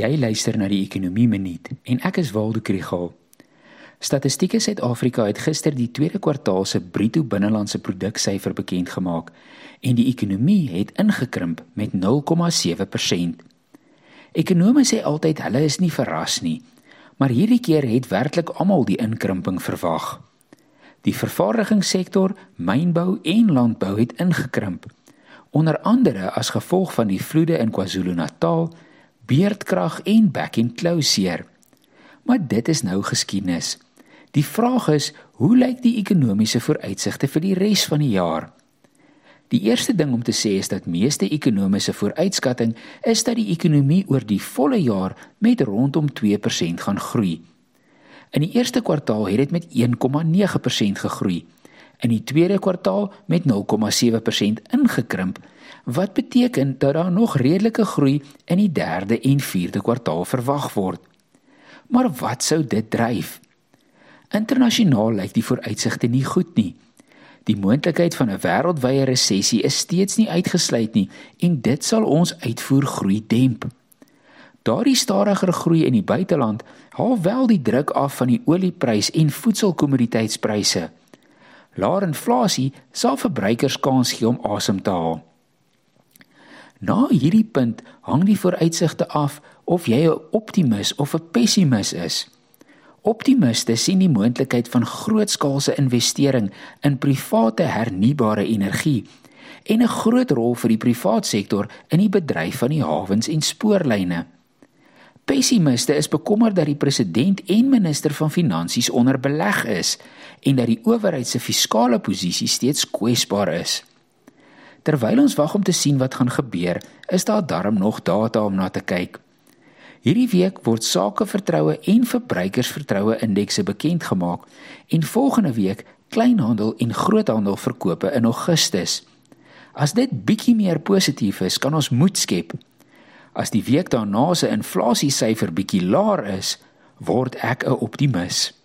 Jy luister na die Ekonomie Minuut en ek is Waldo Krugel. Statistieke Suid-Afrika het gister die tweede kwartaal se bruto binnelandse produksyfer bekend gemaak en die ekonomie het ingekrimp met 0,7%. Ekonome sê altyd hulle is nie verras nie, maar hierdie keer het werklik almal die inkrimping verwag. Die vervaardigingssektor, mynbou en landbou het ingekrimp, onder andere as gevolg van die vloede in KwaZulu-Natal beerdkrag en back and closure. Maar dit is nou geskiedenis. Die vraag is, hoe lyk die ekonomiese vooruitsigte vir die res van die jaar? Die eerste ding om te sê is dat meeste ekonomiese vooruitskatting is dat die ekonomie oor die volle jaar met rondom 2% gaan groei. In die eerste kwartaal het dit met 1,9% gegroei. In die tweede kwartaal met 0,7% ingekrimp wat beteken dat daar nog redelike groei in die derde en vierde kwartaal verwag word. Maar wat sou dit dryf? Internasionaal lyk die vooruitsigte nie goed nie. Die moontlikheid van 'n wêreldwye resessie is steeds nie uitgesluit nie en dit sal ons uitvoergroei demp. Daardie stadiger groei in die buiteland haal wel die druk af van die olieprys en voedselkommoditeitspryse. Laer inflasie sal verbruikers kans gee om asem te haal. Na hierdie punt hang die vooruitsigte af of jy 'n optimis of 'n pessimis is. Optimiste sien die moontlikheid van grootskaalse investering in private hernubare energie en 'n groot rol vir die private sektor in die bedryf van die hawens en spoorlyne. Pessimiste is bekommerd dat die president en minister van finansies onder beleg is en dat die owerheid se fiskale posisie steeds kwesbaar is. Terwyl ons wag om te sien wat gaan gebeur, is daar darm nog data om na te kyk. Hierdie week word sakevertroue en verbruikersvertroue indekse bekend gemaak en volgende week kleinhandel en groothandel verkope in Augustus. As dit bietjie meer positief is, kan ons moed skep. As die week daarna se inflasiesyfer bietjie laer is, word ek 'n optimis.